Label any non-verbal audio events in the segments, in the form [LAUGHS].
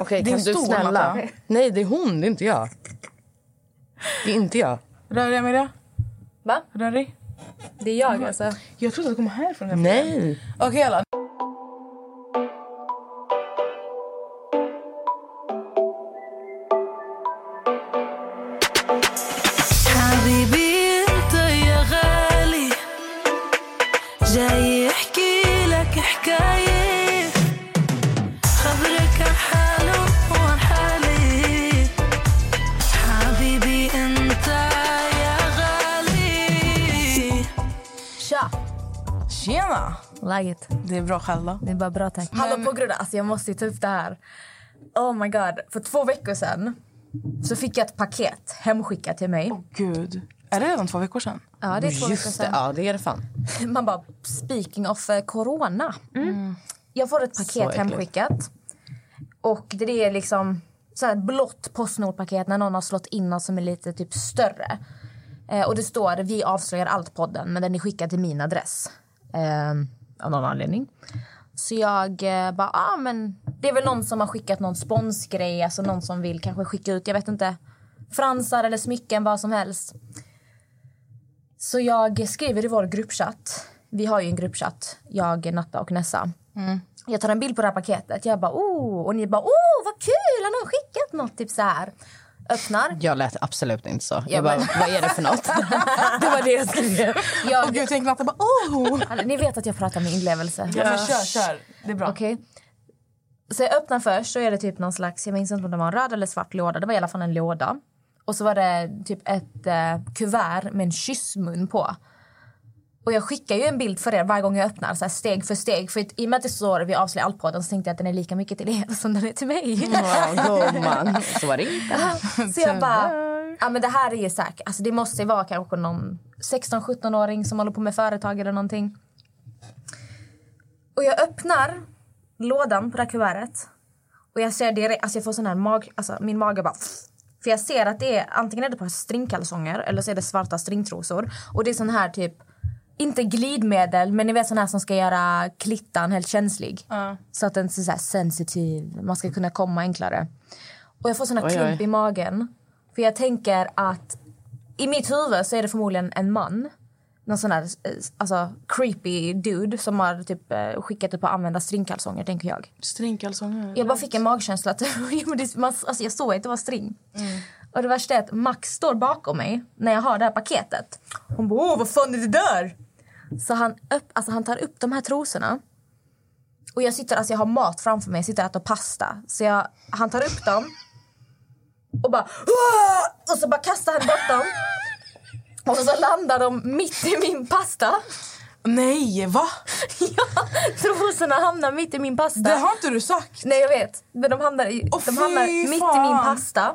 Okej, Det är kan en du snälla? matta. Nej, det är hon, det är inte jag. Det är inte jag. Rör jag Emilia? Va? Rör dig? Det är jag alltså. Jag trodde att det kom härifrån. Nej. Okej alla. Läget? Det är bra själv då. Det är bara bra tack. Hallå på grund alltså jag måste ju ta upp det här. Oh my god. För två veckor sedan så fick jag ett paket hemskickat till mig. Gud. Är det redan två veckor sedan? Ja, det är två veckor Just det, sedan. ja det är det fan. [LAUGHS] Man bara, speaking of eh, corona. Mm. Jag får ett paket hemskickat. Och det är liksom så här ett blått Postnord-paket när någon har slått in något som är lite typ större. Eh, och det står vi avslöjar allt-podden men den är skickad till min adress. Eh, av någon anledning. Så jag eh, bara, ah men det är väl någon som har skickat någon sponsgrej, alltså någon som vill kanske skicka ut, jag vet inte, fransar eller smycken, vad som helst. Så jag skriver i vår gruppchatt. Vi har ju en gruppchatt, jag, Natta och Nessa. Jag tar en bild på det här paketet. Jag bara oh, och ni bara oh vad kul, har någon skickat något? Typ så här. Öppnar. Jag lät absolut inte så. Ja, Jag bara, men- vad är det för något? [LAUGHS] det var det jag skrev. Jag, gud, tänk Natta bara oh! Alltså, ni vet att jag pratar med inlevelse. Ja. Men kör, kör. Det är bra. Okej. Så jag öppnar först så är det typ någon slags, jag minns inte om det var en röd eller svart låda. Det var i alla fall en låda. Och så var det typ ett eh, kuvert med en kyssmun på. Och jag skickar ju en bild för er varje gång jag öppnar, så steg för steg. För i och med att det står vi avslöjar allt på den så tänkte jag att den är lika mycket till er [LAUGHS] som den är till mig. Ja, gumman. Så var det inte. Så jag bara, ja men det här är ju säkert, alltså det måste ju vara kanske någon 16-17-åring som håller på med företag eller någonting. Och jag öppnar lådan på det här kuvertet och jag ser direkt, alltså jag får sån här mag, alltså min mage bara för jag ser att det är antingen är det par stringkalsonger eller så är det svarta stringtrosor och det är sån här typ inte glidmedel, men ni vet sån här som ska göra klittan helt känslig. Så att den är så här sensitiv, man ska kunna komma enklare. Och jag får sån här Oj, klump oj. i magen. För jag tänker att i mitt huvud så är det förmodligen en man. Någon sån här eh, alltså, creepy dude som har typ eh, skickat upp att använda stringkalsonger, tänker jag. Stringkalsonger. Jag bara fick en magkänsla att [LAUGHS] alltså, jag såg att det var string. Och det värsta är att Max står bakom mig när jag har det här paketet. Hon bara åh vad fan är det där? Så han, upp, alltså, han tar upp de här trosorna. Och jag sitter, alltså jag har mat framför mig, jag sitter och äter pasta. Så jag, han tar upp dem. Och bara "Åh!" Och så bara kastar han bort dem. Och så landar de mitt i min pasta. Nej, va? [LAUGHS] Ja, trosorna hamnar mitt i min pasta. Det har inte du sagt. Nej jag vet, men de hamnar, i, Åh, de hamnar mitt i min pasta.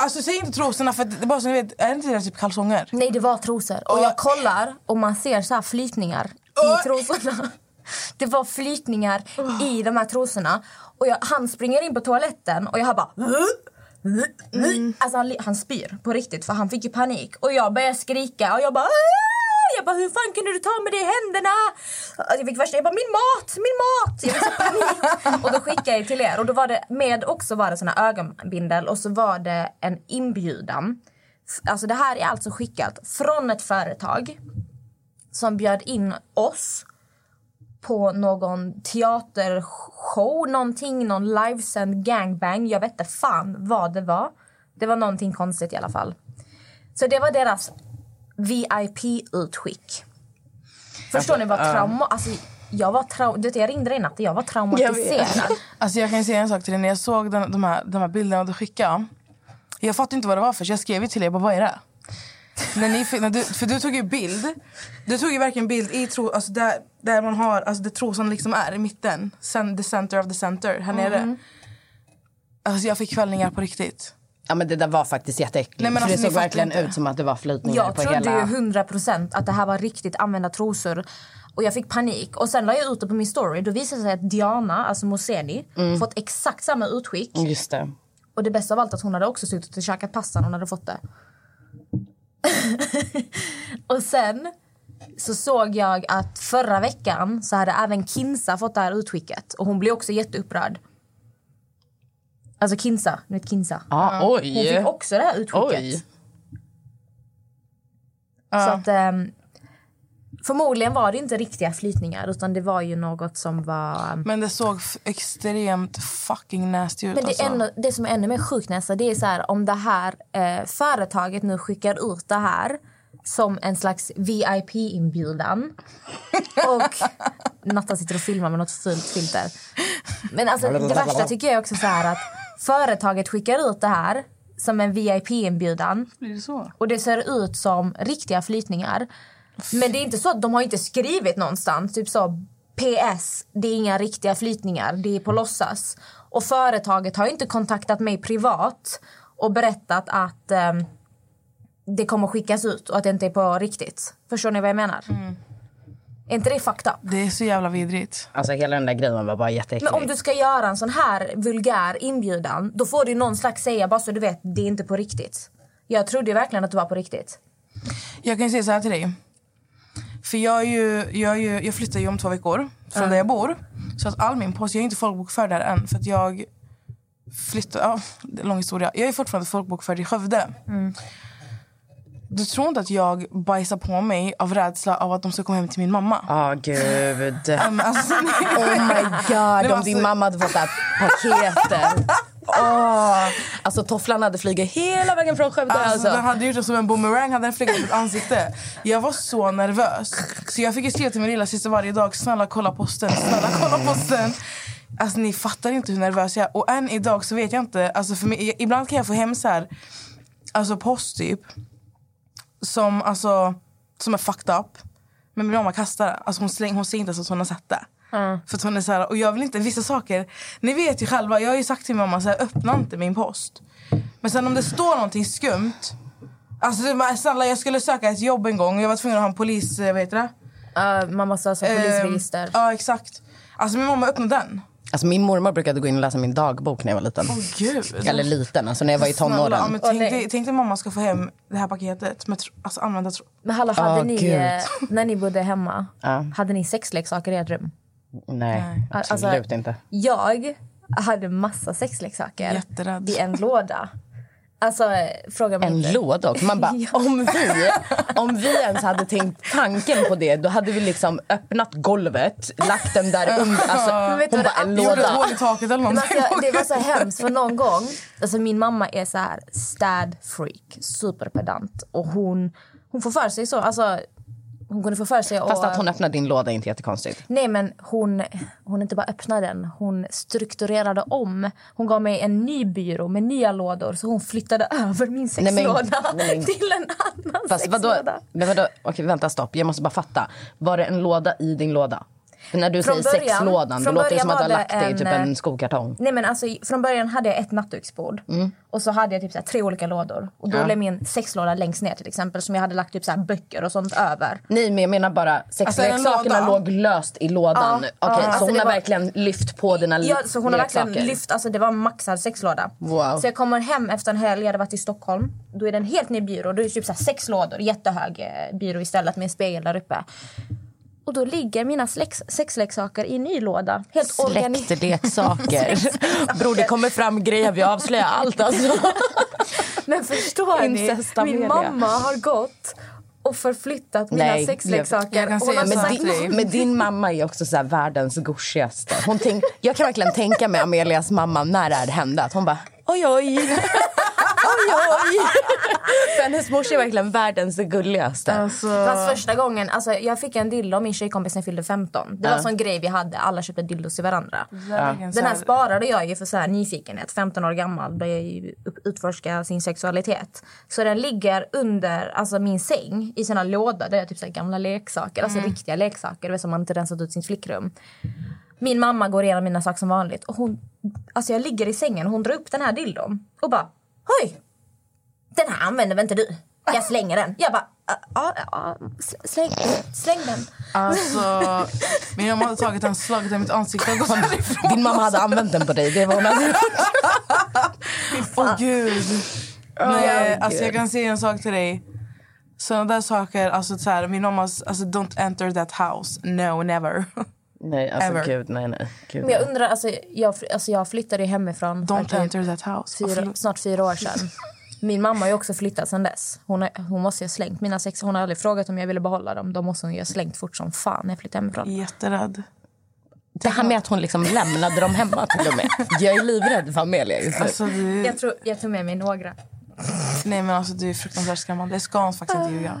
Alltså säg inte trosorna för det är bara så ni vet, är det inte det typ kalsonger? Nej det var trosor. Och jag kollar och man ser så här flytningar i trosorna. [LAUGHS] Det var flytningar i de här trosorna. Och jag, han springer in på toaletten och jag har bara... Alltså han, han spyr på riktigt för han fick ju panik. Och jag börjar skrika och jag bara... Jag bara, hur fan kunde du ta med det i händerna? Jag fick värsta, jag bara, min mat, min mat! Jag fick så panik. [LAUGHS] Och då skickade jag till er. Och då var det, med också var det såna ögonbindel och så var det en inbjudan. Alltså det här är alltså skickat från ett företag som bjöd in oss på någon teatershow, någonting, någon livesänd gangbang. Jag vet inte fan vad det var. Det var någonting konstigt i alla fall. Så det var deras VIP-utskick. Förstår ni vad trauma... Alltså, jag var trau... du vet, jag ringde dig i natt jag var traumatiserad. Alltså jag kan säga en sak till dig. När jag såg den, de, här, de här bilderna du skickade. Jag fattade inte vad det var för så jag skrev till. Jag bara, vad är det? när ni, när du, för du tog ju bild. Du tog ju verkligen bild i tro, alltså där, där man har, alltså där trosan liksom är i mitten. Sen, the center of the center, här nere. Alltså jag fick kvällningar på riktigt. Ja, men det där var faktiskt jätteäckligt. Nej, men alltså, det såg verkligen ut som att det var flytningar Jag på trodde hela... ju 100 procent att det här var riktigt använda trosor. Och jag fick panik. Och sen la jag ut det på min story. Då visade det sig att Diana, alltså Moseni, fått exakt samma utskick. Just det. Och det bästa av allt att hon hade också suttit och käkat pasta när hon hade fått det. [LAUGHS] och sen så såg jag att förra veckan så hade även Kinsa fått det här utskicket. Och hon blev också jätteupprörd. Alltså Kinsa, ni vet Kinsa. Ah, Hon oj. fick också det här utskicket. Oj. Så att, ehm, förmodligen var det inte riktiga flytningar utan det var ju något som var... Men det såg extremt fucking nasty ut. Men det, alltså. är ännu, det som är ännu mer sjukt nästa, det är så här om det här eh, företaget nu skickar ut det här som en slags VIP-inbjudan. [LAUGHS] Och Natta sitter och filmar med något fult filter. Men alltså, det värsta tycker jag också så här att företaget skickar ut det här som en VIP-inbjudan och det ser ut som riktiga flytningar. Men det är inte så att de har inte skrivit någonstans. Typ så PS, det är inga riktiga flytningar, det är på låtsas. Och företaget har inte kontaktat mig privat och berättat att ehm, det kommer skickas ut och att det inte är på riktigt. Förstår ni vad jag menar? Är inte det up? Det är så jävla vidrigt. Alltså hela den där grejen var bara jätteäcklig. Men om du ska göra en sån här vulgär inbjudan då får du någon slags säga bara så du vet, det är inte på riktigt. Jag trodde verkligen att det var på riktigt. Jag kan säga så här till dig. För jag, är ju, jag, är ju, jag flyttar ju om två veckor från där jag bor. Så att all min post, jag är inte folkbokförd där än. För att jag flyttar, ja, lång historia. Jag är fortfarande folkbokförd i Skövde. Du tror inte att jag bajsar på mig av rädsla av att de ska komma hem till min mamma? Ja, gud. [LAUGHS] Men alltså, Oh my god, om din så- mamma hade fått det här paketet. [LAUGHS] Åh. Alltså tofflan hade flugit hela vägen från Skövde. Alltså, Alltså, Den hade gjort det som en boomerang, hade den flugit mitt ansikte. Jag var så nervös. Så jag fick skriva till min lilla syster varje dag. Snälla kolla posten, snälla kolla posten. Alltså ni fattar inte hur nervös jag är. Och än idag så vet jag inte. Alltså, för mig, ibland kan jag få hem så här, alltså post typ. Som, alltså, som är fucked up. Men min mamma kastar det. Alltså, hon, släng, hon säger inte ens att hon har sett det. För att hon är så här, och jag vill inte, vissa saker, ni vet ju själva, jag har ju sagt till min mamma så här, öppna inte min post. Men sen om det står någonting skumt, alltså snälla jag skulle söka ett jobb en gång och jag var tvungen att ha en polis, eh, vad heter det? Uh, man måste ha så polisregister. Ja exakt. Alltså min mamma öppnade den. Alltså min mormor brukade gå in och läsa min dagbok när jag var liten. Åh gud. Eller liten, alltså när jag var i Snälla, ja, tonåren. men Åh, tänk, nej. dig, tänk dig mamma ska få hem det här paketet med tro, alltså använda tro. Men hallå, hade Åh, ni, gud. eh, när ni bodde hemma, Ja. hade ni sexleksaker i ert rum? Nej, Alltså, absolut inte. Jag hade massa sexleksaker Jätterädd. i en låda. Alltså, eh, fråga mig En inte. låda också. Man bara, [LAUGHS] Ja. om, vi, om vi ens hade tänkt tanken på det då hade vi liksom öppnat golvet, lagt den där under. [LAUGHS] Alltså, hon bara, det en? Gjorde låda. hål i taket eller Men någonting. alltså, det var så hemskt för någon gång, alltså min mamma är så här stad freak, superpedant och hon, hon får för sig så, alltså hon kunde få för sig Fast att hon öppnade din låda är inte jättekonstigt. Nej men hon, hon inte bara öppnade den, hon strukturerade om. Hon gav mig en ny byrå med nya lådor så hon flyttade över min Nej, men- sexlåda nej, men- [LAUGHS] till en annan Fast vadå? sexlåda. Men vadå? Okej, vänta stopp. Jag måste bara fatta. Var det en låda i din låda? När du Från säger början- sexlådan, det från låter som att du har lagt det i typ en, en skokartong. Nej men alltså från början hade jag ett nattduksbord och så hade jag typ så här, tre olika lådor. Och då Mm. Ja. låg min sexlåda längst ner till exempel som jag hade lagt typ så här, böcker och sånt över. Nej, men jag menar bara Alltså, sexleksakerna låda? låg löst i lådan. Ja, Okej, ja. så Alltså, hon har var- verkligen lyft på dina Ja, så hon har leksaker. verkligen lyft, alltså det var en maxad sexlåda. Wow. Så jag kommer hem efter en helg, jag hade varit i Stockholm. Då är det en helt ny byrå, då är det typ så här sex lådor, jättehög eh, byrå istället med en spegel där uppe. Och då ligger mina släx, sexleksaker i en ny låda. Helt Släktleksaker. [LAUGHS] Bror, det kommer fram grejer. Vi avslöjar allt alltså. [LAUGHS] Men förstår ni? Min mamma har gått och förflyttat mina Nej, sexleksaker. jag så Men sagt- din, men din mamma är också så här världens goschigaste. Hon tänk, jag kan verkligen tänka mig Amelias mamma när det här hände. Att hon bara oj oj. Oj oj. För hennes morsa är verkligen världens gulligaste. Alltså, Fast första gången, alltså jag fick en dildo av min tjejkompis när jag fyllde 15. Det var en sån grej vi hade, alla köpte dildos till varandra. Den här sparade jag ju för så här nyfikenhet. 15 år gammal började jag utforska sin sexualitet. Så den ligger under alltså min säng i sina lådor. Där är typ så här gamla leksaker, alltså riktiga leksaker. Det är som man inte rensat ut sin flickrum. Min mamma går igenom mina saker som vanligt. Och hon, alltså jag ligger i sängen och hon drar upp den här dildon och bara Oj! Den här använder väl inte du? Jag slänger den. Jag bara ja, ja, sl- släng, släng den. Alltså, min mamma hade tagit den, slagit den i mitt ansikte och gått därifrån. Din mamma hade använt den på dig. Det var hon hade gjort. Åh gud. Men, alltså, jag kan säga en sak till dig. Såna där saker, alltså så här, min mammas, alltså don't enter that house. No, never. Nej, alltså Ever. gud, nej, nej. Gud, Men jag nej. undrar, alltså jag, alltså jag flyttade ju hemifrån Don't typ enter that house. Ah, fyra, snart fyra år sedan. Min mamma har ju också flyttat sen dess. Hon, har, hon måste ju ha slängt mina sex. Hon har aldrig frågat om jag ville behålla dem. De måste hon ju ha slängt fort som fan när jag flyttade hemifrån. Jätterädd. Det här med att hon liksom lämnade dem hemma till och med. Jag är livrädd för Amelia just nu. Alltså, du, Jag, tror, jag tog med mig några. nej men alltså du är fruktansvärt skrämmande. Det ska hon faktiskt inte ljuga.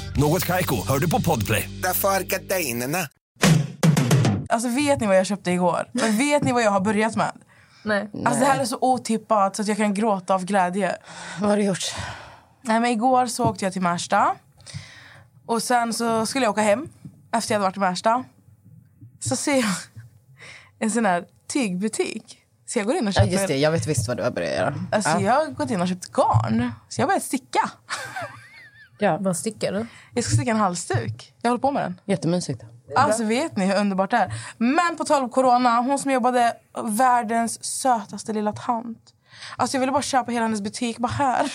Något Kaiko, hör du på Podplay. Därför är gardinerna. Alltså vet ni vad jag köpte igår? Men vet ni vad jag har börjat med? Nej. Alltså det här är så otippat så att jag kan gråta av glädje. Vad har du gjort? Nej, men igår så åkte jag till Märsta. Och sen så skulle jag åka hem efter jag hade varit i Märsta. Så ser jag en sån här tygbutik. Så jag går in och Ja, köper... just det, jag vet visst vad du har börjat göra. Alltså ja. jag har gått in och köpt garn. Så jag har börjat sticka. Ja. Vad stickar du? Jag ska sticka en halsduk. Jag håller på med den. Jättemysigt. Alltså vet ni hur underbart det är? Men på tal om corona, hon som jobbade världens sötaste lilla tant. Alltså jag ville bara köpa hela hennes butik, bara här.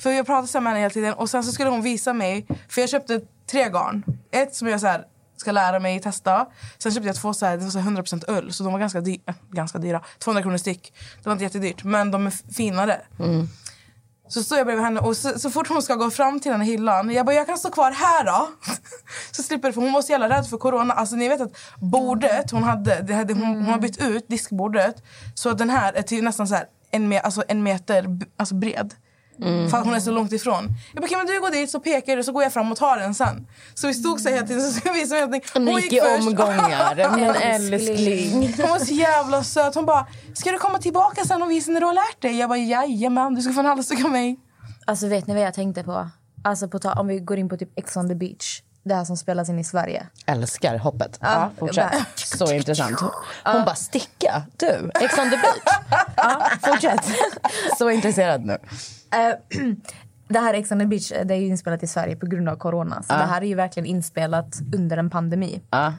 För jag pratade så med henne hela tiden och sen så skulle hon visa mig, för jag köpte tre garn. Ett som jag så här, ska lära mig testa. Sen köpte jag två så här, det var så här 100% ull så de var ganska, dy- äh, ganska dyra. 200 kronor styck. Det var inte jättedyrt men de är finare. Så står jag bredvid henne och så, så fort hon ska gå fram till den här hyllan, jag bara jag kan stå kvar här då. [LAUGHS] Så slipper för hon var så jävla rädd för corona. Alltså ni vet att bordet hon hade, det hade hon, hon har bytt ut diskbordet. Så den här är till nästan så här en, me, alltså en meter alltså bred. För att hon är så långt ifrån. Jag bara, kan du gå dit så pekar du så går jag fram och tar den sen. Så vi stod så här hela tiden så skulle jag mig någonting. Ni Hon gick i först. omgångar. [LAUGHS] Men Älskling. älskling. Hon var så jävla söt. Hon bara, ska du komma tillbaka sen och visa när du har lärt dig? Jag bara, jajamän, du ska få en halsduk av mig. Alltså vet ni vad jag tänkte på? Alltså på ta- om vi går in på typ Ex on the beach. Det här som spelas in i Sverige. Älskar hoppet. Ja, Ja, fortsätt. bara- Så intressant. Hon bara, sticka? Du, Ex on the beach. Ja, fortsätt. Så intresserad nu. Eh, [CLEARS THROAT] det här Ex on the beach det är ju inspelat i Sverige på grund av corona. Så det här är ju verkligen inspelat under en pandemi. Ja.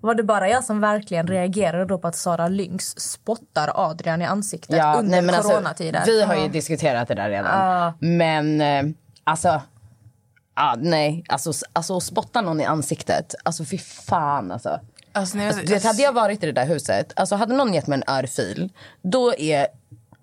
Var det bara jag som verkligen reagerade då på att Sara Lynx spottar Adrian i ansiktet Ja, under nej, alltså, coronatider? vi har ju diskuterat det där redan. Men eh, alltså, ah, nej. Alltså, alltså spotta någon i ansiktet, alltså fy fan alltså. Alltså, vet, Alltså, vet, hade jag varit i det där huset, alltså hade någon gett mig en örfil, då är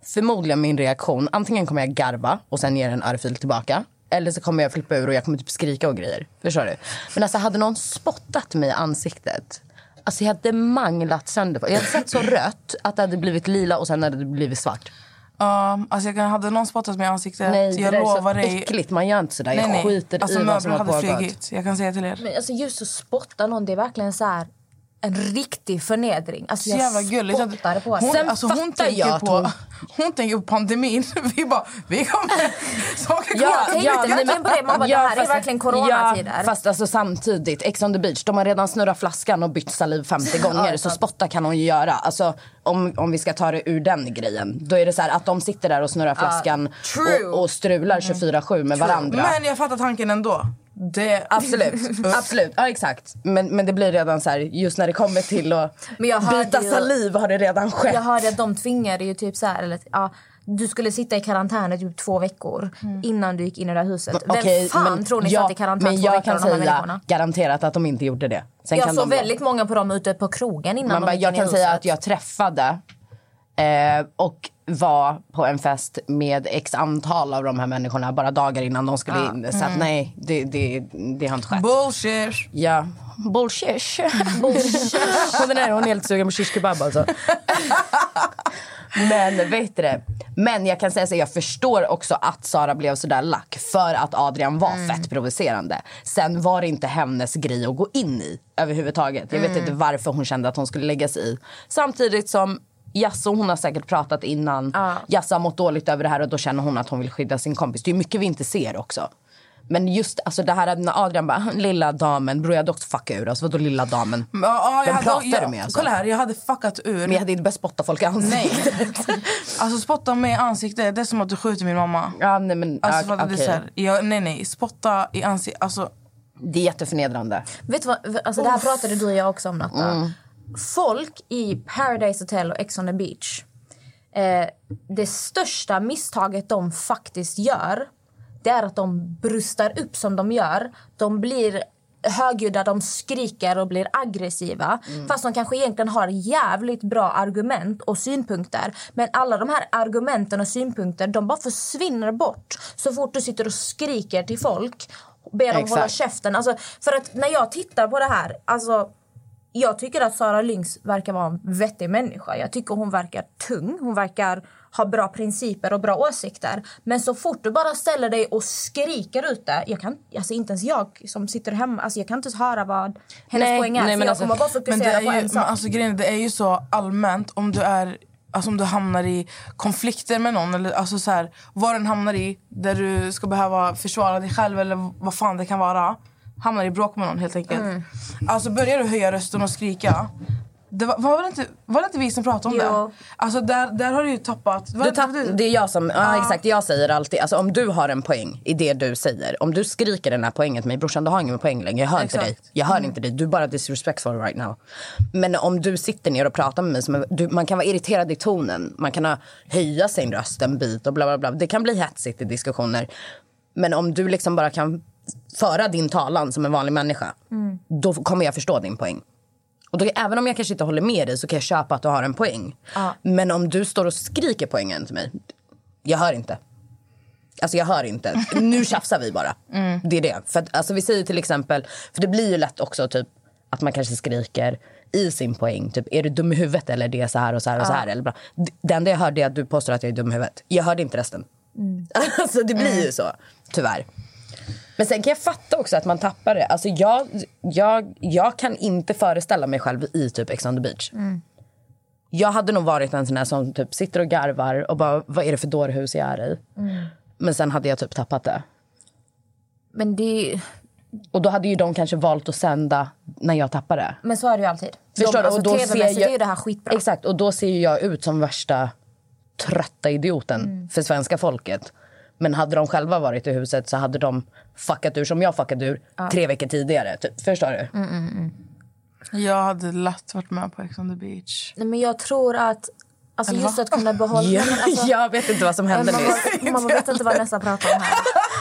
förmodligen min reaktion, antingen kommer jag garva och sen ge en örfil tillbaka. Eller så kommer jag flippa ur och jag kommer typ skrika och grejer. Förstår du? Men alltså hade någon spottat mig i ansiktet, alltså jag hade manglat sönder. Jag hade sett så rött att det hade blivit lila och sen hade det blivit svart. Ja, alltså jag hade någon spottat mig i ansiktet, Nej, jag det lovar är så dig. äckligt. Man gör inte sådär. Nej, Jag nej. skiter alltså, i vad som har hade pågått. flugit. Jag kan säga till er. Men alltså just att spotta någon, det är verkligen så här en riktig förnedring. Alltså Så jag jävla gulligt. Spottade på Hon, henne. alltså, hon, fattar tänker jag på, hon- hon... tänker på pandemin. [LAUGHS] Vi bara, vi kommer... [LAUGHS] Saker kommer. Ja, tänkte verkligen på det. Man bara, det här är fast- verkligen coronatider. Ja, fast alltså samtidigt, Ex on the beach, de har redan snurrat flaskan och bytt saliv 50 [LAUGHS] gånger. så spotta kan hon ju göra. Alltså, om, om vi ska ta det ur den grejen. Då är det så här att de sitter där och snurrar flaskan true. och, och strular 24-7 med varandra. Men jag fattar tanken ändå. Det... Absolut, [LAUGHS] absolut. Ja exakt. Men, men det blir redan så här, just när det kommer till att Men jag byta ju- saliv har det redan skett. Jag hörde att de tvingade ju typ så här, eller, ja, du skulle sitta i karantän i typ två veckor innan du gick in i det här huset. Vem Okej, fan tror ni jag, satt i karantän Men två jag veckor kan de här säga garanterat att de inte gjorde det. Sen Jag kan såg de, väldigt många på dem ute på krogen innan man de bara, Jag kan säga att jag träffade eh, och var på en fest med x antal av de här människorna bara dagar innan de skulle in. Så att nej, det, det, det har inte skett. Bullshit. Ja. Bullshit. Bullshit. hon, är, hon är helt sugen på shish kebab alltså. Men vet du det? Men jag kan säga så jag förstår också att Sara blev så där lack för att Adrian var fett provocerande. Sen var det inte hennes grej att gå in i överhuvudtaget. Jag vet inte varför hon kände att hon skulle lägga sig i. Samtidigt som Jasso, hon har säkert pratat innan. Ja. Jasso har mått dåligt över det här och då känner hon att hon vill skydda sin kompis. Det är mycket vi inte ser också. Men just alltså det här när Adrian bara, lilla damen, bror jag hade också fucka ur. Alltså vadå lilla damen? Jag Vem hade- pratar jag, du med, alltså? Kolla här, jag hade fuckat ur. Men jag hade inte börjat spotta folk i ansiktet. Nej. [LAUGHS] Alltså spotta mig i ansiktet, det är som att du skjuter min mamma. Ja, nej, men, Alltså, du, okej. så här, jag, nej nej, spotta i ansiktet. Alltså, Det är jätteförnedrande. Vet du vad, alltså det här pratade du och jag också om Natta. Mm. Folk i Paradise Hotel och Ex on the beach. Eh, det största misstaget de faktiskt gör det är att de brustar upp som de gör. De blir högljudda, de skriker och blir aggressiva. Fast de kanske egentligen har jävligt bra argument och synpunkter. Men alla de här argumenten och synpunkter de bara försvinner bort så fort du sitter och skriker till folk. Ber dem Exakt. hålla käften. Alltså, för att när jag tittar på det här... Alltså, jag tycker att Sara Lynx verkar vara en vettig människa. Jag tycker hon verkar tung. Hon verkar ha bra principer och bra åsikter. Men så fort du bara ställer dig och skriker ut det. Jag kan, alltså inte ens jag som sitter hemma, alltså jag kan inte ens höra vad hennes Nej, poäng är. nej, men jag alltså- kommer bara fokusera på ju, en men sak. alltså, grejen, är, det är ju så allmänt om du är Alltså om du hamnar i konflikter med någon, eller alltså så här, vad den hamnar i, där du ska behöva försvara dig själv eller vad fan det kan vara. Hamnar i bråk med någon helt enkelt. Mm. Alltså börjar du höja rösten och skrika. Det var, var, det inte, var det inte vi som pratade om Jo. det? Alltså där, där har du ju tappat... Du det- tapp, var det- är jag som, ja, exakt, jag säger alltid, alltså om du har en poäng i det du säger, om du skriker den här poängen till mig, brorsan du har ingen poäng längre, jag hör Exakt. inte dig. Jag hör inte dig, du är bara disrespectful right now. Men om du sitter ner och pratar med mig, som, du, man kan vara irriterad i tonen, man kan ha, höja sin röst en bit och bla bla bla. Det kan bli hetsigt i diskussioner. Men om du liksom bara kan föra din talan som en vanlig människa, då kommer jag förstå din poäng. Och då, även om jag kanske inte håller med dig så kan jag köpa att du har en poäng. Men om du står och skriker poängen till mig, jag hör inte. Alltså jag hör inte. [LAUGHS] Nu tjafsar vi bara. Det är det. För att, alltså vi säger till exempel, för det blir ju lätt också typ att man kanske skriker i sin poäng. Typ, är du dum i huvudet eller det är så här och så här och så här. Eller bra. Det enda jag hörde är att du påstår att jag är dum i huvudet. Jag hörde inte resten. [LAUGHS] Alltså det blir ju så, tyvärr. Men sen kan jag fatta också att man tappar det. Alltså jag, jag, jag kan inte föreställa mig själv i typ Ex on the beach. Jag hade nog varit en sån här som typ sitter och garvar och bara, vad är det för dårhus jag är i? Men sen hade jag typ tappat det. Men, det, Och då hade ju de kanske valt att sända när jag tappade. men så är det ju alltid. Förstår De, alltså, Och då ser jag- är ju det här skitbra. Exakt, och då ser jag ut som värsta trötta idioten Mm. för svenska folket. Men hade de själva varit i huset så hade de fuckat ur som jag fuckade ur tre veckor tidigare. Typ. Förstår du? Mm. Jag hade lätt varit med på Ex on the beach. Nej, men jag tror att... Alltså just att kunna behålla... Ja, alltså, jag vet inte vad som hände nyss. mamma vet inte vad nästa pratar om här. [LAUGHS]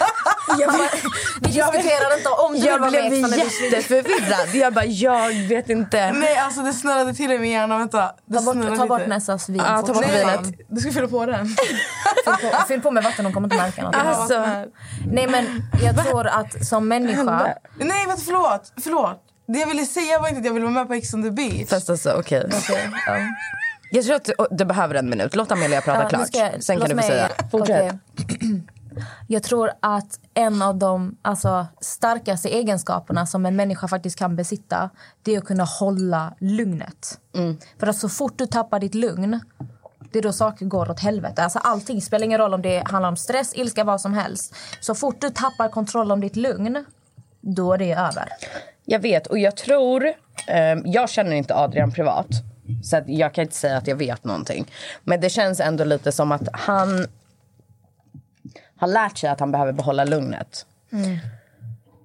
Vi diskuterar inte om du vill Jag vara med blev the Beach. jätteförvirrad. Jag bara, jag vet inte. Nej alltså det snurrade till i min hjärna, vänta. Det Ta bort, ta bort. Nessas vin. Ja, ta bort vinet. Du ska fylla på den. Fyll på, fyll på med vatten, de kommer inte märka något. Alltså, Nej men jag tror att som människa... Nej vänta förlåt, förlåt. Det jag ville säga var inte att jag ville vara med på Ex on the beach. fast alltså okej. Ja. Jag tror att du, du behöver en minut. Låt Amelia prata Ja, klart. ska jag- Sen kan du få säga. Fortsätt. okej. Jag tror att en av de alltså, starkaste egenskaperna som en människa faktiskt kan besitta det är att kunna hålla lugnet. Mm. För att så fort du tappar ditt lugn det är då saker går åt helvete. Alltså allting spelar ingen roll om det handlar om stress, ilska, vad som helst. Så fort du tappar kontroll om ditt lugn, då är det över. Jag vet och jag tror... Eh, jag känner inte Adrian privat. Så jag kan inte säga att jag vet någonting. Men det känns ändå lite som att han har lärt sig att han behöver behålla lugnet.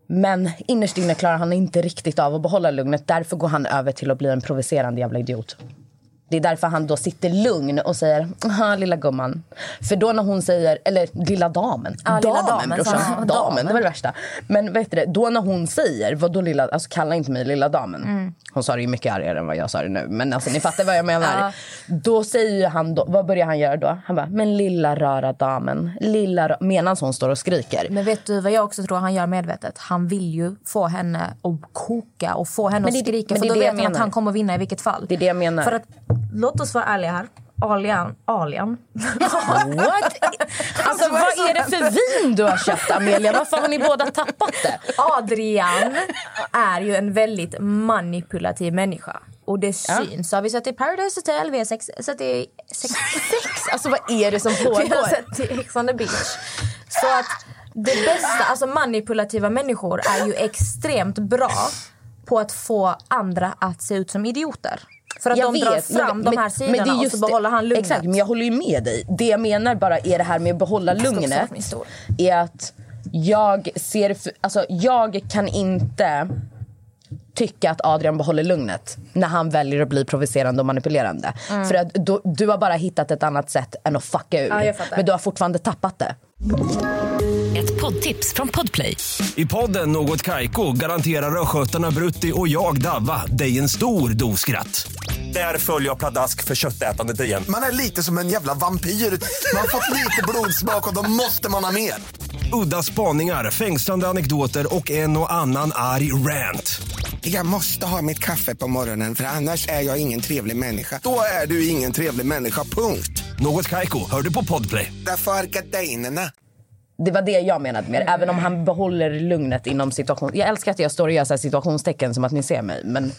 Men innerst inne klarar han inte riktigt av att behålla lugnet. Därför går han över till att bli en provocerande jävla idiot. Det är därför han då sitter lugn och säger "Aha, lilla gumman. För då när hon säger, eller lilla damen. Ja, lilla damen, damen, brorsan. sa han. Damen, det var det värsta. Men vet du det, då när hon säger, vad då lilla, alltså kalla inte mig lilla damen. Mm. Hon sa det ju mycket argare än vad jag sa det nu. Men alltså ni fattar vad jag menar. Då säger han, då, vad börjar han göra då? Han bara, men lilla röra damen. Lilla, rö-" medan hon står och skriker. Men vet du vad jag också tror han gör medvetet? Han vill ju få henne att koka och få henne Men att det- skrika. men För det då det vet han att han kommer vinna i vilket fall. Det är det jag menar. För att, låt oss vara ärliga här. Alian, Alian. What? Alltså vad är det för vin du har köpt Amelia? Varför har ni båda tappat det? Adrian är ju en väldigt manipulativ människa. Och det syns. Så har vi sett i Paradise Hotel, vi har sex, sett i sex, Sex? Alltså vad är det som vi har pågår? sett i Ex on the beach. Så att det bästa, alltså manipulativa människor är ju extremt bra på att få andra att se ut som idioter. För att Jag de drar vet, fram men- de här men sidorna det är och just så behåller han lugnet. Exakt, men jag håller ju med dig. Det jag menar bara är det här med att behålla lugnet. Är att jag ser, alltså jag kan inte tycka att Adrian behåller lugnet när han väljer att bli provocerande och manipulerande. För att du, du har bara hittat ett annat sätt än att fucka ur. Ja, men du har fortfarande tappat det. Ett poddtips från Podplay. I podden Något Kaiko garanterar östgötarna Brutti och jag, Davva, dig en stor dos skratt. Där följer jag pladask för köttätandet igen. Man är lite som en jävla vampyr. Man har fått lite blodsmak och då måste man ha mer. Udda spaningar, fängslande anekdoter och en och annan arg rant. Jag måste ha mitt kaffe på morgonen för annars är jag ingen trevlig människa. Då är du ingen trevlig människa, punkt. Något Kaiko, hör du på Podplay. Därför är gardinerna. Det var det jag menade med. Även om han behåller lugnet inom situation. Jag älskar att jag står och gör så här situationstecken som att ni ser mig. Men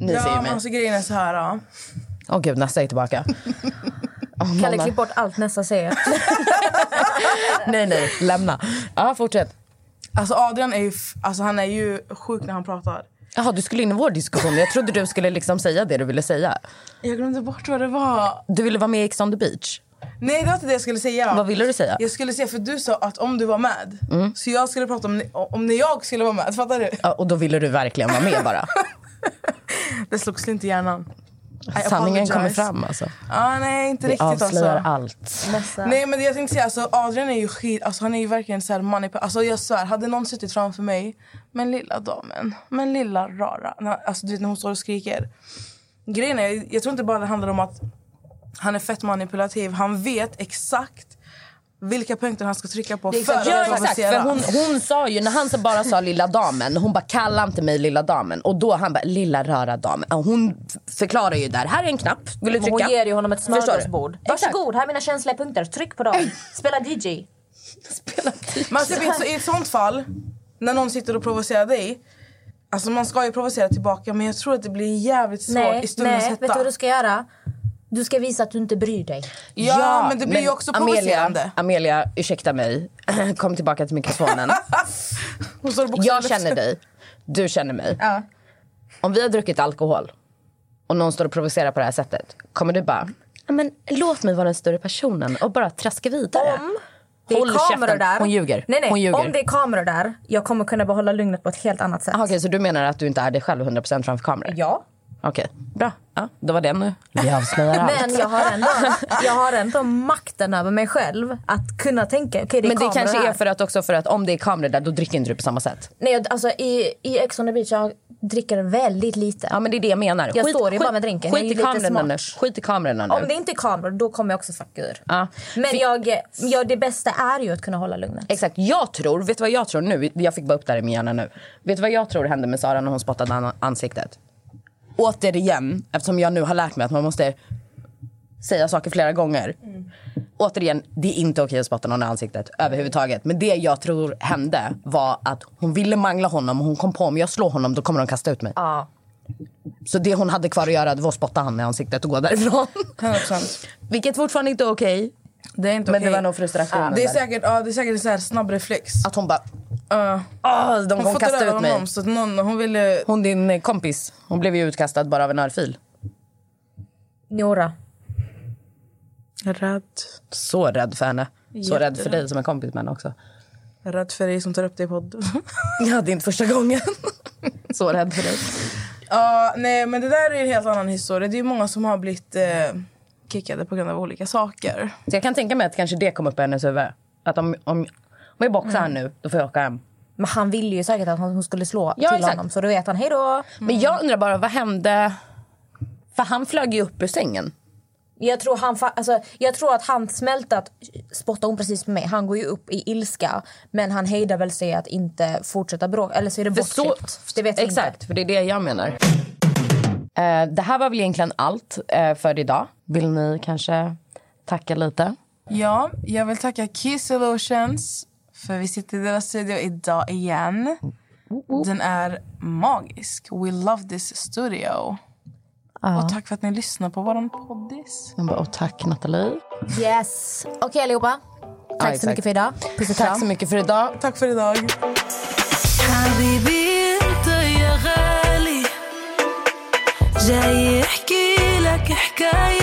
ni ser Ja, ju men mig. alltså grejen är så här. Ja. Åh gud, nästa är tillbaka. [LAUGHS] Åh, Kalle, klipp bort allt nästa säger. [LAUGHS] Nej, nej, lämna. Ja, fortsätt. Alltså Adrian är ju, alltså, han är ju sjuk när han pratar. Jaha, du skulle in i vår diskussion. Jag trodde du skulle liksom säga det du ville säga. Jag glömde bort vad det var. Du ville vara med i Ex on the beach. Nej det var inte det jag skulle säga. Vad ville du säga? Jag skulle säga för du sa att om du var med. Mm. Så jag skulle prata om, om när jag skulle vara med. Fattar du? Ja, och då ville du verkligen vara med bara. [LAUGHS] Det slog slint i hjärnan. I Sanningen kommer fram alltså. Ah, nej inte Vi riktigt avslöjar alltså. allt. Nästa. Nej men det jag tänkte säga, alltså, Adrian är ju skit, alltså, han är ju verkligen så här manip- Alltså jag svär, hade någon suttit framför mig, men lilla damen, men lilla rara, alltså du vet när hon står och skriker. Grejen är, jag tror inte bara det handlar om att han är fett manipulativ, han vet exakt vilka punkter han ska trycka på för exakt- att Ja exakt, för hon, hon sa ju, när han så bara sa lilla damen, hon bara kalla inte mig lilla damen. Och då han bara lilla röra damen. Och Hon förklarar ju där, här är en knapp, vill du Men trycka? Hon ger ju honom ett smörgåsbord. Varsågod, här är mina känsliga punkter. Tryck på dem. [LAUGHS] Spela DJ. Men typ, i ett- i ett sånt fall, när någon sitter och provocerar dig, alltså man ska ju provocera tillbaka men jag tror att det blir jävligt svårt Nej, i stundens nej. hetta. vet du vad du ska göra? Du ska visa att du inte bryr dig. Ja, men det blir ju också provocerande. Amelia, Amelia, ursäkta mig. [LAUGHS] Kom tillbaka till mikrofonen. [LAUGHS] Jag känner dig, du känner mig. Ja. Om vi har druckit alkohol och någon står och provocerar på det här sättet, kommer du bara "Ja, men låt mig vara den större personen och bara traska vidare? Om det är Håll kameror käften. där. Hon ljuger. Nej, nej. Hon ljuger. Om det är kameror där, jag kommer kunna behålla lugnet på ett helt annat sätt. Aha, Okej, så du menar att du inte är dig själv 100% framför kameror? Ja. Okej, bra. Ja, då var det nu. Vi avslöjar allt. Men jag har, ändå, jag har ändå makten över mig själv att kunna tänka, okej det är Men det kanske här. är för att också för att om det är kameror där då dricker inte du på samma sätt. Nej, jag- alltså i, i Ex on the beach jag dricker väldigt lite. Ja men det är det jag menar. Jag står ju bara med drinken. Jag är Skit i lite kamerorna nu. Skit i kamerorna nu. Om det inte är kameror, då kommer jag också fucka ur. Ja. Men För- jag, ja, det bästa är ju att kunna hålla lugnet. Exakt. Jag tror, vet du vad jag tror nu? Jag fick bara upp det här i min hjärna nu. Vet du vad jag tror hände med Sara när hon spottade an- ansiktet? Återigen, eftersom jag nu har lärt mig att man måste säga saker flera gånger. Återigen, det är inte okej att spotta någon i ansiktet överhuvudtaget. Men det jag tror hände var att hon ville mangla honom och hon kom på om jag slår honom då kommer de kasta ut mig. Ja. Så det hon hade kvar att göra det var att spotta han i ansiktet och gå därifrån. 100%. [LAUGHS] Vilket fortfarande inte är okej. Det är inte Men det okej. var nog frustrationen Det är säkert, ja, det är säkert en så här snabb reflex. Att hon bara, Uh, åh, de hon fått kasta ut mig. honom så att någon, hon ville... Hon din eh, kompis, hon blev ju utkastad bara av en örfil. Nora. Rädd. Så rädd för henne. Så rädd för dig som är kompis med henne också. Rädd för dig som tar upp det i podden. [LAUGHS] Ja, det är inte första gången. [LAUGHS] så rädd för dig. Ja, nej men det där är en helt annan historia. Det är många som har blivit eh, kickade på grund av olika saker. Så jag kan tänka mig att kanske det kom upp i hennes huvud. Att om, om, om jag boxar här nu, då får jag åka hem. Men han ville ju säkert att hon skulle slå Ja, till exakt. honom. Så då vet han, hej då. Men jag undrar bara, vad hände? För han flög ju upp ur sängen. Jag tror, han, fa- alltså, jag tror att han smälte att spotta hon precis med mig. Han går ju upp i ilska. Men han hejdar väl sig att inte fortsätta bråka. Eller så är det För så, bortklippt. Det vet vi exakt, inte. för det är det jag menar. Eh, det här var väl egentligen allt eh, för idag. Vill ni kanske tacka lite? Ja, jag vill tacka Key Solutions för vi sitter i deras studio idag igen. Den är magisk. We love this studio. Och tack för att ni lyssnar på vår poddis. Jag bara, Och tack Nathalie. Yes. Okej allihopa. Ja, Tack så exakt. mycket för idag. Puss och Tack kram. så mycket för idag. Tack för idag. حبيبي انت يا غالي جاي يحكي لك حكاية